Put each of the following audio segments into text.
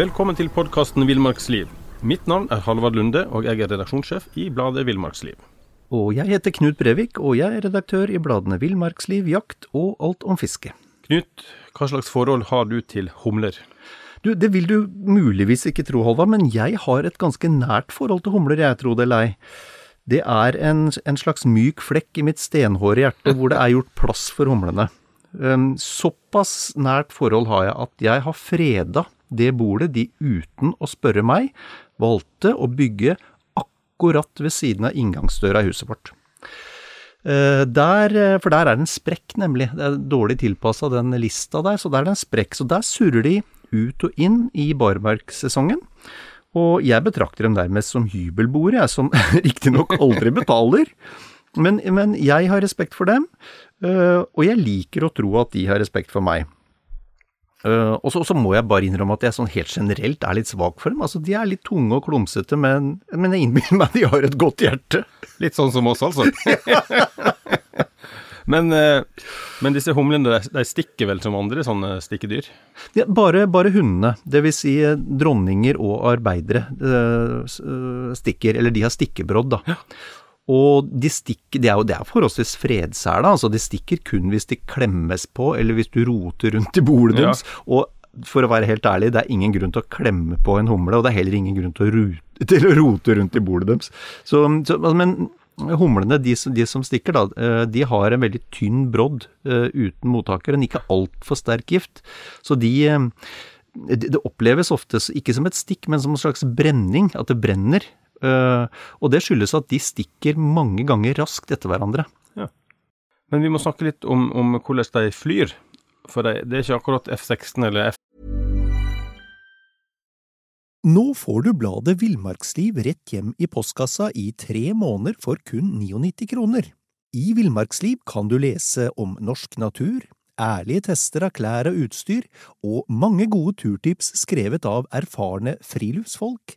Velkommen til podkasten Villmarksliv. Mitt navn er Halvard Lunde, og jeg er redaksjonssjef i bladet Villmarksliv. Og jeg heter Knut Brevik, og jeg er redaktør i bladene Villmarksliv, Jakt og Alt om fiske. Knut, hva slags forhold har du til humler? Du, det vil du muligvis ikke tro, Halvard, men jeg har et ganske nært forhold til humler, jeg tror det eller ei. Det er en, en, slags myk flekk i mitt stenhåre hjerte hvor det er gjort plass for humlene. Um, såpass nært forhold har jeg at jeg har freda det bordet de uten å spørre meg valgte å bygge akkurat ved siden av inngangsdøra i huset vårt. Uh, der, for der er det en sprekk, nemlig. Det er dårlig tilpassa den lista der, så der er det en sprekk. Så der surrer de ut og inn i barmarkssesongen. Og jeg betrakter dem nærmest som hybelboere, jeg som riktignok aldri betaler. Men, men, jeg har respekt for dem, uh, og jeg liker å tro at de har respekt for meg. Uh, og så, må jeg bare innrømme at jeg sånn helt generelt er litt svak for dem. Altså, De er litt tunge og klumsete, men, men jeg innbiller meg de har et godt hjerte. Litt sånn som oss, altså. men, uh, men, disse humlene de stikker vel som andre sånne stikkedyr? Ja, bare, bare hundene, dvs. Si dronninger og arbeidere, uh, stikker. Eller de har stikkebrodd, da. Ja. Og de stikker, det er jo det er forholdsvis fredsæla, altså de stikker kun hvis de klemmes på, eller hvis du roter rundt i bolet deres. Ja. Og for å være helt ærlig, det er ingen grunn til å klemme på en humle, og det er heller ingen grunn til å, rute, til å rote rundt i bolet deres. Så, så, men humlene, de, de, som stikker, da, eh, de har en veldig tynn brodd uh, uten mottaker, en ikke altfor sterk gift. Så de uh, det oppleves ofte ikke som et stikk, men som en slags brenning, at det brenner. Uh, og det skyldes at de stikker mange ganger raskt etter hverandre. Ja. Men vi må snakke litt om, om hvordan de flyr. For det, det er ikke akkurat F-16 eller F... Nå får du bladet Villmarksliv rett hjem i postkassa i tre måneder for kun 99 kroner. I Villmarksliv kan du lese om norsk natur, ærlige tester av klær og utstyr, og mange gode turtips skrevet av erfarne friluftsfolk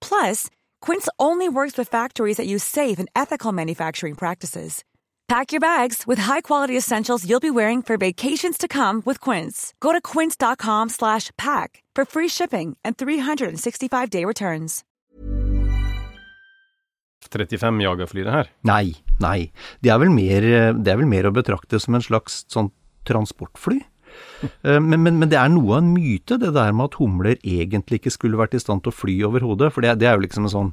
Plus, Quince only works with factories that use safe and ethical manufacturing practices. Pack your bags with high-quality essentials you'll be wearing for vacations to come with Quince. Go to quince.com/pack for free shipping and 365-day returns. 35 jagerfly det her? Nei, nei. Det er vel mer, det er vel mer å betrakte som en slags sånn transportfly. Eh, men, men, men, det er noe av en myte, det der med at humler egentlig ikke skulle vært i stand til å fly over hodet. For det, det er jo liksom en sånn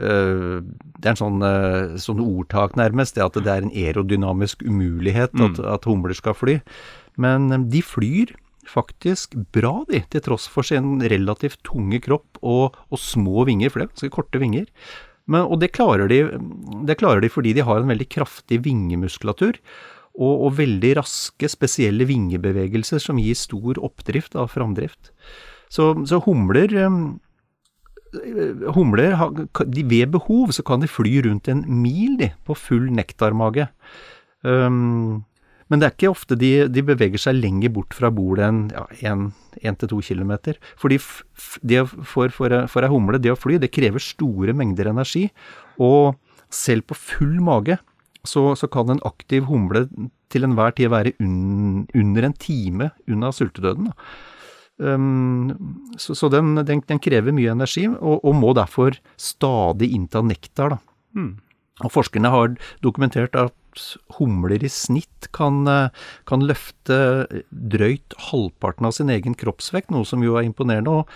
uh, Det er en sånn, uh, sånn, ordtak, nærmest. Det at det er en aerodynamisk umulighet at, mm. at humler skal fly. Men de flyr faktisk bra, de, til tross for sin relativt tunge kropp og, og små vinger, for det er ganske korte vinger. Men, og det klarer, de, det klarer de fordi de har en veldig kraftig vingemuskulatur og, og, veldig raske, spesielle vingebevegelser som gir stor oppdrift av framdrift. Så, så humler um, Humler, de, ved behov, så kan de fly rundt en mil de, på full nektarmage. Um, men det er ikke ofte de, de, beveger seg lenger bort fra bordet enn ja, 1-2 km. Fordi det for, for, for ei humle, det å fly, det krever store mengder energi. Og selv på full mage så, så, kan en aktiv humle til enhver tid være un, under en time unna sultedøden. Um, så, så den, den, den, krever mye energi, og, og, må derfor stadig innta nektar. Mm. Og forskerne har dokumentert at humler i snitt kan, kan, løfte drøyt halvparten av sin egen kroppsvekt, noe som jo er imponerende. og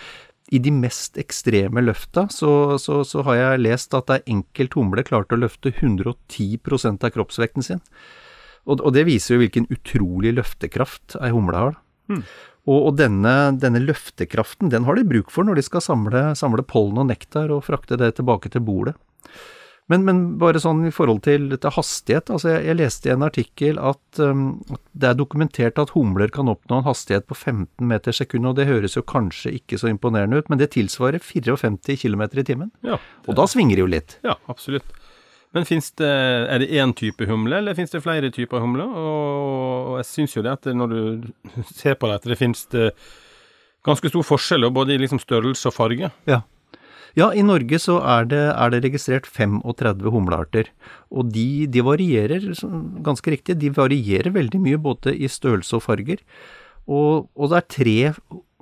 i de mest ekstreme løfta så, så, så, har jeg lest at ei enkelt humle klarte å løfte 110% av kroppsvekten sin. Og, og, det viser jo hvilken utrolig løftekraft ei humle har. Mm. Og, og denne, denne, løftekraften den har de bruk for når de skal samle, samle pollen og nektar og frakte det tilbake til bordet. Men, men, bare sånn i forhold til, til hastighet. altså Jeg, jeg leste i en artikkel at, um, at, det er dokumentert at humler kan oppnå en hastighet på 15 meter sekundet. Og det høres jo kanskje ikke så imponerende ut, men det tilsvarer 54 km i timen. Ja, og da svinger det jo litt. Ja, absolutt. Men det, er det én type humle, eller finnes det flere typer humler? Og, og jeg syns jo det at når du ser på det, at det finnes ganske stor forskjell både i liksom størrelse og farge. Ja. Ja, i Norge så er det, er det registrert 35 humlearter. Og de, de, varierer, ganske riktig, de varierer veldig mye både i størrelse og farger. Og, og det er tre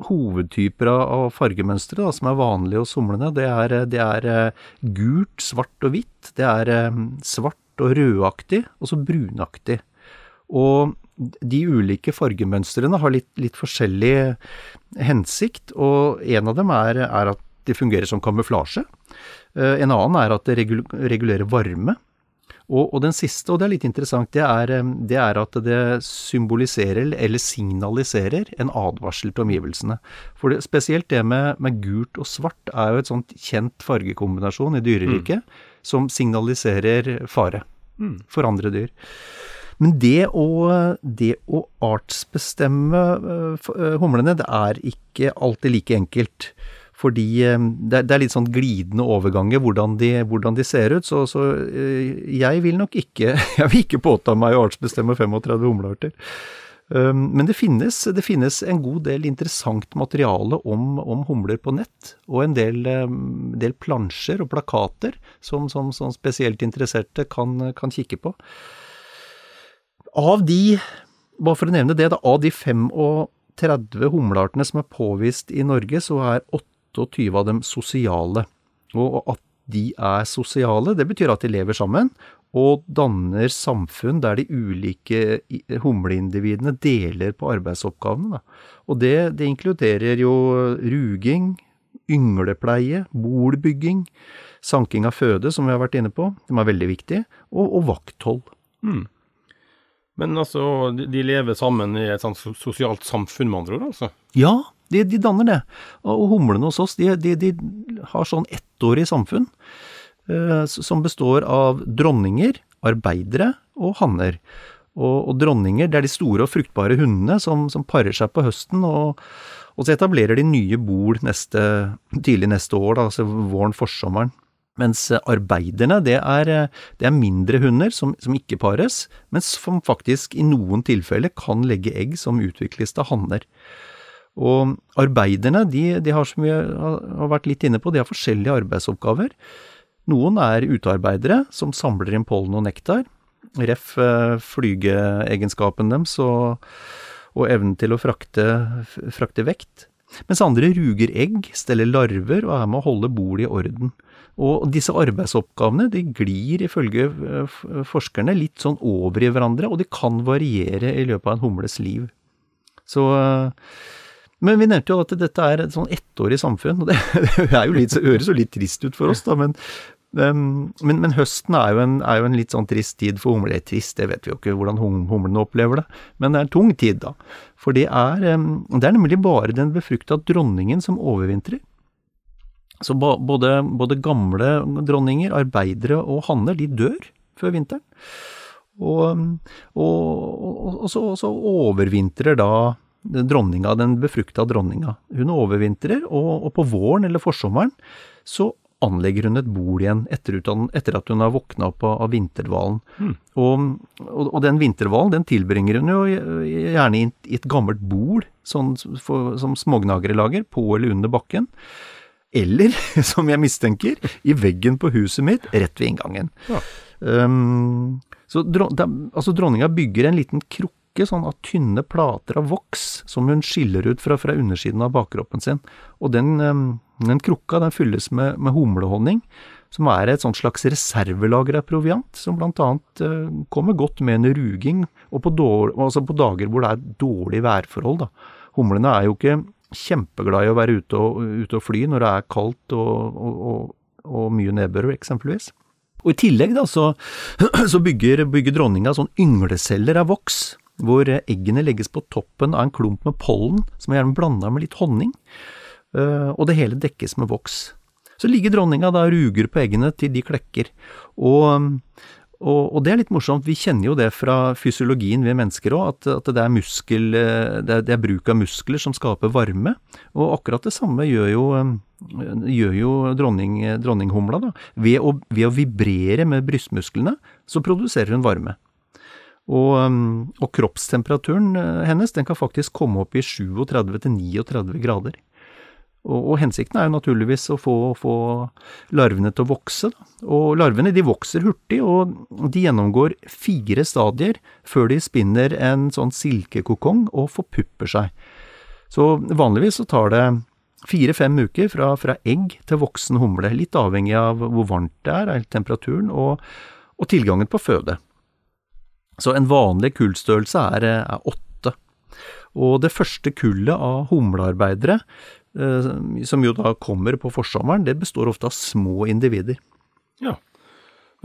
hovedtyper av fargemønstre da, som er vanlige hos humlene. Det er, det er eh, gult, svart og hvitt. Det er eh, svart og rødaktig, og så brunaktig. Og de ulike fargemønstrene har litt, litt forskjellig hensikt, og en av dem er, er at de fungerer som kamuflasje. Eh, en annen er at det regulerer varme. Og, og, den siste, og det er litt interessant, det er, eh, det er, at det symboliserer eller signaliserer en advarsel til omgivelsene. For det, spesielt det med, med, gult og svart er jo et sånt kjent fargekombinasjon i dyreriket mm. som signaliserer fare mm. for andre dyr. Men det å, det å artsbestemme uh, humlene, det er ikke alltid like enkelt. Fordi eh, det, er litt sånn glidende overganger hvordan de, hvordan de ser ut. Så, så, eh, jeg vil nok ikke Jeg vil ikke påta meg å artsbestemme 35 humlearter. Um, men det finnes, det finnes, en god del interessant materiale om, om humler på nett, og en del, um, del plansjer og plakater som, som, som spesielt interesserte kan, kan, kikke på. Av de, bare for å nevne det, da, av de 35 humleartene som er påvist i Norge, så er 8 28 av dem sosiale. Og at de er sosiale, det betyr at de lever sammen og danner samfunn der de ulike humleindividene deler på arbeidsoppgavene. Og det, det inkluderer jo ruging, ynglepleie, bolbygging, sanking av føde, som vi har vært inne på, som er veldig viktig, og, og vakthold. Mm. Men altså, de lever sammen i et sånt sosialt samfunn, med andre ord? altså? Ja, de, de, danner det. Og humlene hos oss, de, de, de har sånn ettårig samfunn eh, som består av dronninger, arbeidere og hanner. Og, og, dronninger, det er de store og fruktbare hundene som, som parer seg på høsten, og, og, så etablerer de nye bol neste, tidlig neste år, da, altså våren, forsommeren. Mens arbeiderne, det er, det er mindre hunder som, som, ikke pares, men som faktisk i noen tilfeller kan legge egg som utvikles til hanner. Og arbeiderne, de, de har som vi har vært litt inne på, de har forskjellige arbeidsoppgaver. Noen er utearbeidere som samler inn pollen og nektar, ref eh, flygeegenskapen deres og, og, evnen til å frakte, frakte, vekt. Mens andre ruger egg, steller larver og er med å holde bordet i orden. Og disse arbeidsoppgavene de glir ifølge eh, forskerne litt sånn over i hverandre, og de kan variere i løpet av en humles liv. Så men vi nevnte jo at dette er et sånn ettårig samfunn, og det, litt, høres jo litt trist ut for oss, da, men, men, men høsten er jo, en, er jo, en, litt sånn trist tid for humler. Trist, det vet vi jo ikke hvordan humlene opplever det, men det er en tung tid, da. For det er, det er nemlig bare den befrukta dronningen som overvintrer. Så både, både, gamle dronninger, arbeidere og hanner, de dør før vinteren. Og, og, og, og så, så overvintrer da dronninga, den befrukta dronninga. Hun overvintrer, og, og, på våren eller forsommeren så anlegger hun et bol igjen etter, etter at hun har våkna opp av, av vinterhvalen. Mm. Og, og, og, den vinterhvalen den tilbringer hun jo gjerne i, i et gammelt bol, sånn for, som smågnagere lager, på eller under bakken. Eller, som jeg mistenker, i veggen på huset mitt, rett ved inngangen. Ja. Um, så dron, altså dronninga bygger en liten krukke pakke sånn av tynne plater av voks som hun skiller ut fra, fra undersiden av bakkroppen sin. Og den, den krukka den fylles med, med, humlehonning, som er et slags reservelager av proviant, som annet uh, kommer godt med en ruging, og på, dårlig, altså på, dager hvor det er dårlige værforhold. Da. Humlene er jo ikke kjempeglade i å være ute og, ute og fly når det er kaldt og, og, og mye nedbør, eksempelvis. Og I tillegg da, så, så bygger, bygger dronninga sånn yngleceller av voks, hvor eggene legges på toppen av en klump med pollen, som er gjerne blanda med litt honning, eh, og det hele dekkes med voks. Så ligger dronninga da ruger på eggene til de klekker. Og, og, og, det er litt morsomt, vi kjenner jo det fra fysiologien ved mennesker òg, at, at, det, er muskel, det, er, det er bruk av muskler som skaper varme. Og akkurat det samme gjør jo, gjør jo dronning, dronninghumla. da. Ved å, ved å vibrere med brystmusklene, så produserer hun varme. Og, og, kroppstemperaturen hennes den kan faktisk komme opp i 37-39 grader. Og, og, hensikten er jo naturligvis å få, få larvene til å vokse. Da. Og larvene de vokser hurtig, og de gjennomgår fire stadier før de spinner en sånn silkekokong og forpupper seg. Så vanligvis så tar det fire-fem uker fra, fra, egg til voksen humle, litt avhengig av hvor varmt det er temperaturen og, og tilgangen på føde. Så en vanlig kullstørrelse er, er åtte. Og det første kullet av humlearbeidere Eh, som jo da kommer på forsommeren, det består ofte av små individer. Ja.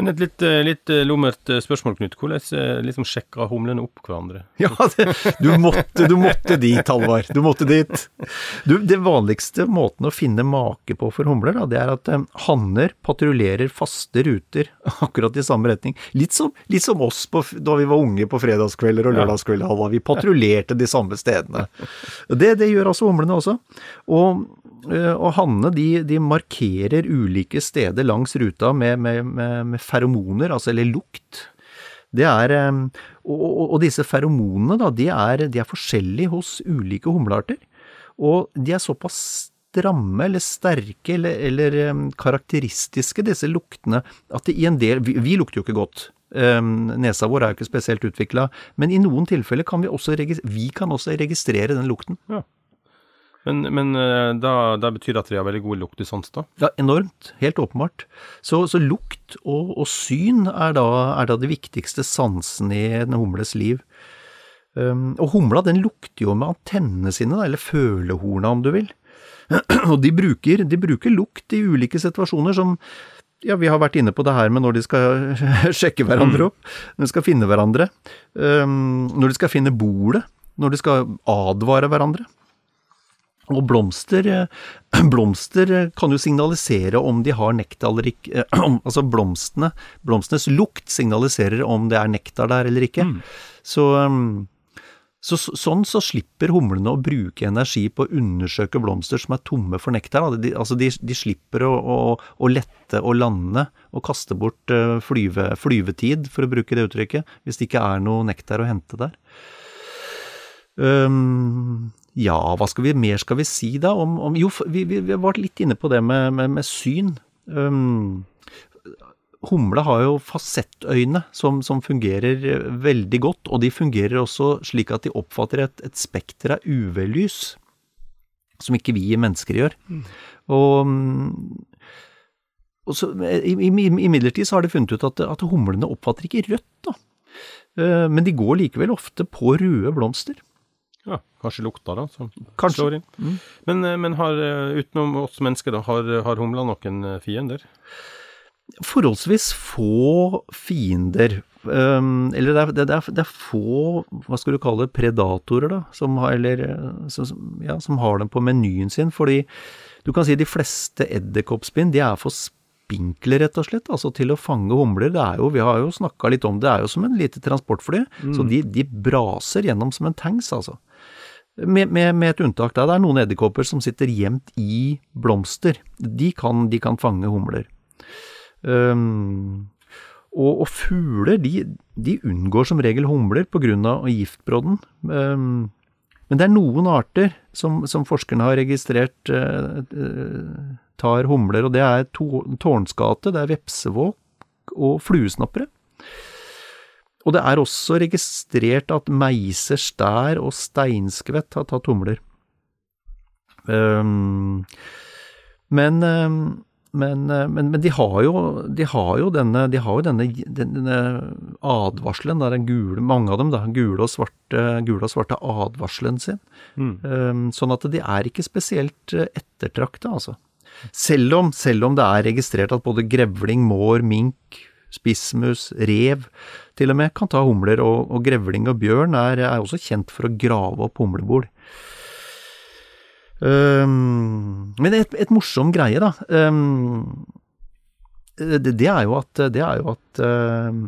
Men et litt, eh, litt eh, lummert spørsmål, Knut. Hvordan liksom sjekker humlene opp hverandre? Ja, det, du, måtte, du måtte dit, Halvard. Du måtte dit. Du, det vanligste måten å finne make på for humler, da, det er at um, hanner patruljerer faste ruter akkurat i samme retning. Litt som, litt som oss på, da vi var unge på fredagskvelder og lørdagskvelder, Halvard. Vi patruljerte de samme stedene. Det, det gjør altså humlene også. Og Eh, og hannene de, de, markerer ulike steder langs ruta med, med, med, med feromoner, altså eller lukt. Det er, eh, og, og, disse feromonene da, de er, de er, forskjellige hos ulike humlearter. Og de er såpass stramme eller sterke eller, eller eh, karakteristiske, disse luktene, at det i en del Vi, vi lukter jo ikke godt. nesa vår er jo ikke spesielt utvikla, men i noen tilfeller kan vi også, vi kan også registrere den lukten. Ja. Men, men eh, da, da, betyr det at de har veldig god luktesans, da? Ja, enormt. Helt åpenbart. Så, så lukt og, og syn er da, er da, de viktigste sansene i en humles liv. Um, og humla den lukter jo med antennene sine, da, eller følehorna om du vil. og de bruker, de bruker lukt i ulike situasjoner som ja, vi har vært inne på det her med når de skal sjekke hverandre opp, når de skal finne hverandre, um, når de skal finne bordet, når de skal advare hverandre. Og blomster, eh, blomster, kan jo signalisere om de har nektar eller ikke eh, Altså blomstene, blomstenes lukt signaliserer om det er nektar der eller ikke. Mm. Så, eh, så, sånn så slipper humlene å bruke energi på å undersøke blomster som er tomme for nektar. De, altså de, de slipper å, å, å, lette og lande og kaste bort flyve, flyvetid, for å bruke det uttrykket, hvis det ikke er noe nektar å hente der. Um, ja, hva skal vi, mer skal vi si da om, om Jo, vi, vi, vi, var litt inne på det med, med, med syn. Um, humle har jo fasettøyne som, som, fungerer veldig godt, og de fungerer også slik at de oppfatter et, et spekter av UV-lys, som ikke vi mennesker gjør. Mm. Og, og så, Imidlertid så har de funnet ut at, at humlene oppfatter ikke rødt, da. Uh, men de går likevel ofte på røde blomster. Kanskje lukta, da, som kanskje. slår inn. Mm. Men, eh, men har, eh, utenom oss mennesker, da, har, har humla noen eh, fiender? Forholdsvis få fiender. Um, eller det er, det, er, det er, få, hva skal du kalle det, predatorer, da, som har, eller, som, ja, som har dem på menyen sin. Fordi du kan si de fleste edderkoppspinn, de er for spinkle, rett og slett. Altså til å fange humler. Det er jo, vi har jo snakka litt om det, det er jo som en lite transportfly. Mm. Så de, de braser gjennom som en tanks, altså. Med, med, med, et unntak da. Det er noen edderkopper som sitter gjemt i blomster. De kan, de kan fange humler. Um, og, og, fugler, de, de, unngår som regel humler pga. giftbrodden. Um, men det er noen arter som, som forskerne har registrert uh, tar humler, og det er tårnskate, det er vepsevåk og fluesnappere. Og det er også registrert at meiser, stær og steinskvett har tatt humler. Um, men, um, men, uh, men, men, de har jo, de har jo denne, de har jo denne, denne advarselen, den gule, mange av dem, da, gule og svarte, gule og svarte advarselen sin. Mm. Um, sånn at de er ikke spesielt uh, ettertrakta, altså. Selv om, selv om det er registrert at både grevling, mår, mink, spissmus, rev til og med kan ta humler, og, og grevling og bjørn er, er, også kjent for å grave opp humlebol. Um, men et, et morsom greie, da. Um, det, det, er jo at, det er jo at, uh,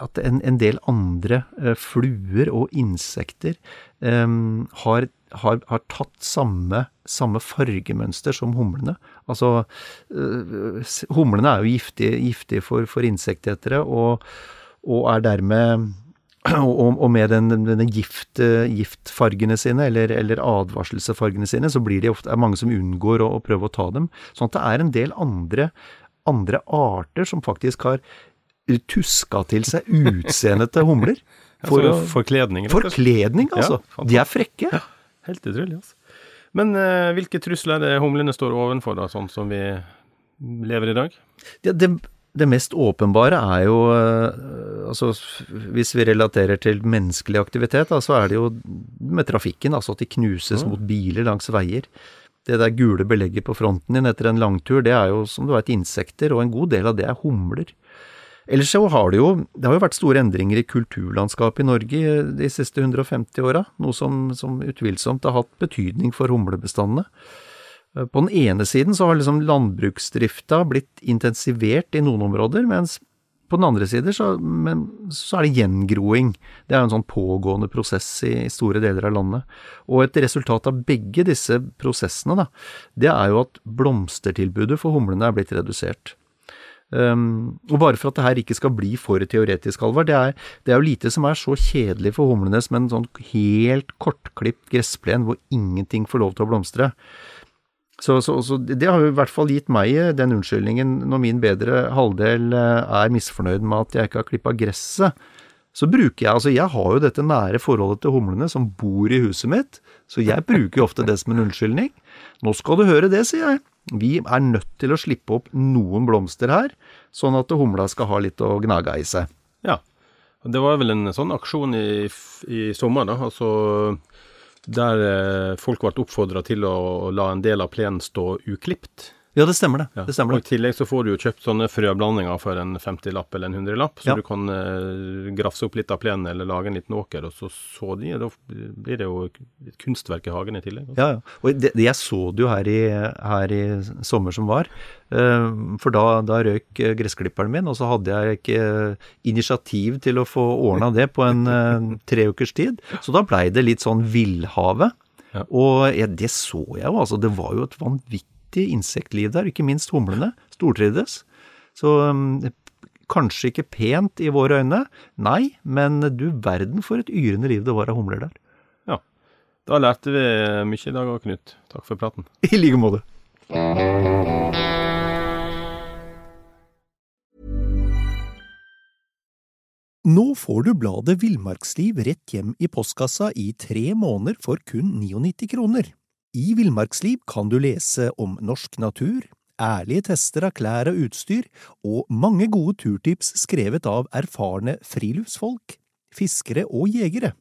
at en, en, del andre uh, fluer og insekter um, har, har, har, tatt samme, samme, fargemønster som humlene. Altså, uh, humlene er jo giftige, giftige for, for insektetere, og, og er dermed og, med den, denne gift, giftfargene sine, eller, eller advarselsfargene sine, så blir det ofte, er mange som unngår å, å, prøve å ta dem. Sånn at det er en del andre, andre arter som faktisk har tuska til seg utseendet til humler. For, altså, forkledning? Forkledning, altså. Ja, De er frekke. Ja, helt utrolig, altså. Men uh, hvilke trusler er det humlene står ovenfor, da, sånn som vi lever i dag? Ja, det det mest åpenbare er jo uh, altså Hvis vi relaterer til menneskelig aktivitet, da, så er det jo med trafikken. Altså at de knuses mot biler langs veier. Det der gule belegget på fronten din etter en langtur, det er jo som du veit insekter, og en god del av det er humler. Ellers så har det jo det har jo vært store endringer i kulturlandskapet i Norge de siste 150 åra. Noe som, som utvilsomt har hatt betydning for humlebestandene. Eh, på den ene siden så har liksom landbruksdrifta blitt intensivert i noen områder, mens på den andre siden så, så, er det gjengroing. Det er en sånn pågående prosess i store deler av landet. Og et resultat av begge disse prosessene, da, det er jo at blomstertilbudet for humlene er blitt redusert. Um, og bare for at det her ikke skal bli for teoretisk, Halvard, det, det, er jo lite som er så kjedelig for humlene som en sånn helt kortklipt gressplen hvor ingenting får lov til å blomstre. Så, så, så, det har jo i hvert fall gitt meg den unnskyldningen når min bedre halvdel eh, er misfornøyd med at jeg ikke har klippa gresset. Så bruker jeg altså Jeg har jo dette nære forholdet til humlene som bor i huset mitt, så jeg bruker jo ofte det som en unnskyldning. Nå skal du høre det, sier jeg. Vi er nødt til å slippe opp noen blomster her, sånn at humla skal ha litt å gnage i seg. Ja. Det var vel en sånn aksjon i, i sommer, da. Altså der eh, folk ble oppfordra til å la en del av plenen stå uklipt. Ja, det stemmer det. Ja. det stemmer og I tillegg så får du jo kjøpt sånne frøblandinger for en 50-lapp eller en 100-lapp, så ja. du kan eh, grafse opp litt av plenen eller lage en liten åker, og så så de. Da blir det jo et kunstverk i hagen i tillegg. Altså. Ja, ja. Og det, jeg så det jo her i, her i sommer som var. Uh, for da, da røyk gressklipperen min, og så hadde jeg ikke initiativ til å få ordna det på en uh, tre ukers tid. Så da blei det litt sånn villhave. Ja. Og det så jeg jo, altså. Det var jo et vanvittig vanvittig insektliv der, ikke minst humlene. Stortrivdes. Så um, kanskje ikke pent i våre øyne, nei, men du verden for et yrende liv det var av humler der. Ja. Da lærte vi mye i dag, Knut. Takk for praten. I like måte. Nå får du bladet Villmarksliv rett hjem i postkassa i tre måneder for kun 99 kroner. I Villmarksliv kan du lese om norsk natur, ærlige tester av klær og utstyr, og mange gode turtips skrevet av erfarne friluftsfolk, fiskere og jegere.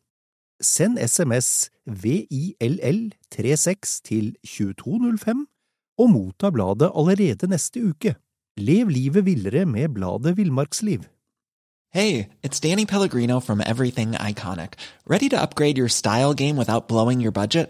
Send SMS VILL36 til 2205 og motta bladet allerede neste uke. Lev livet villere med bladet Villmarksliv. Hey, it's Danny Pellegrino from Everything Iconic. Ready to upgrade your style game without blowing your budget?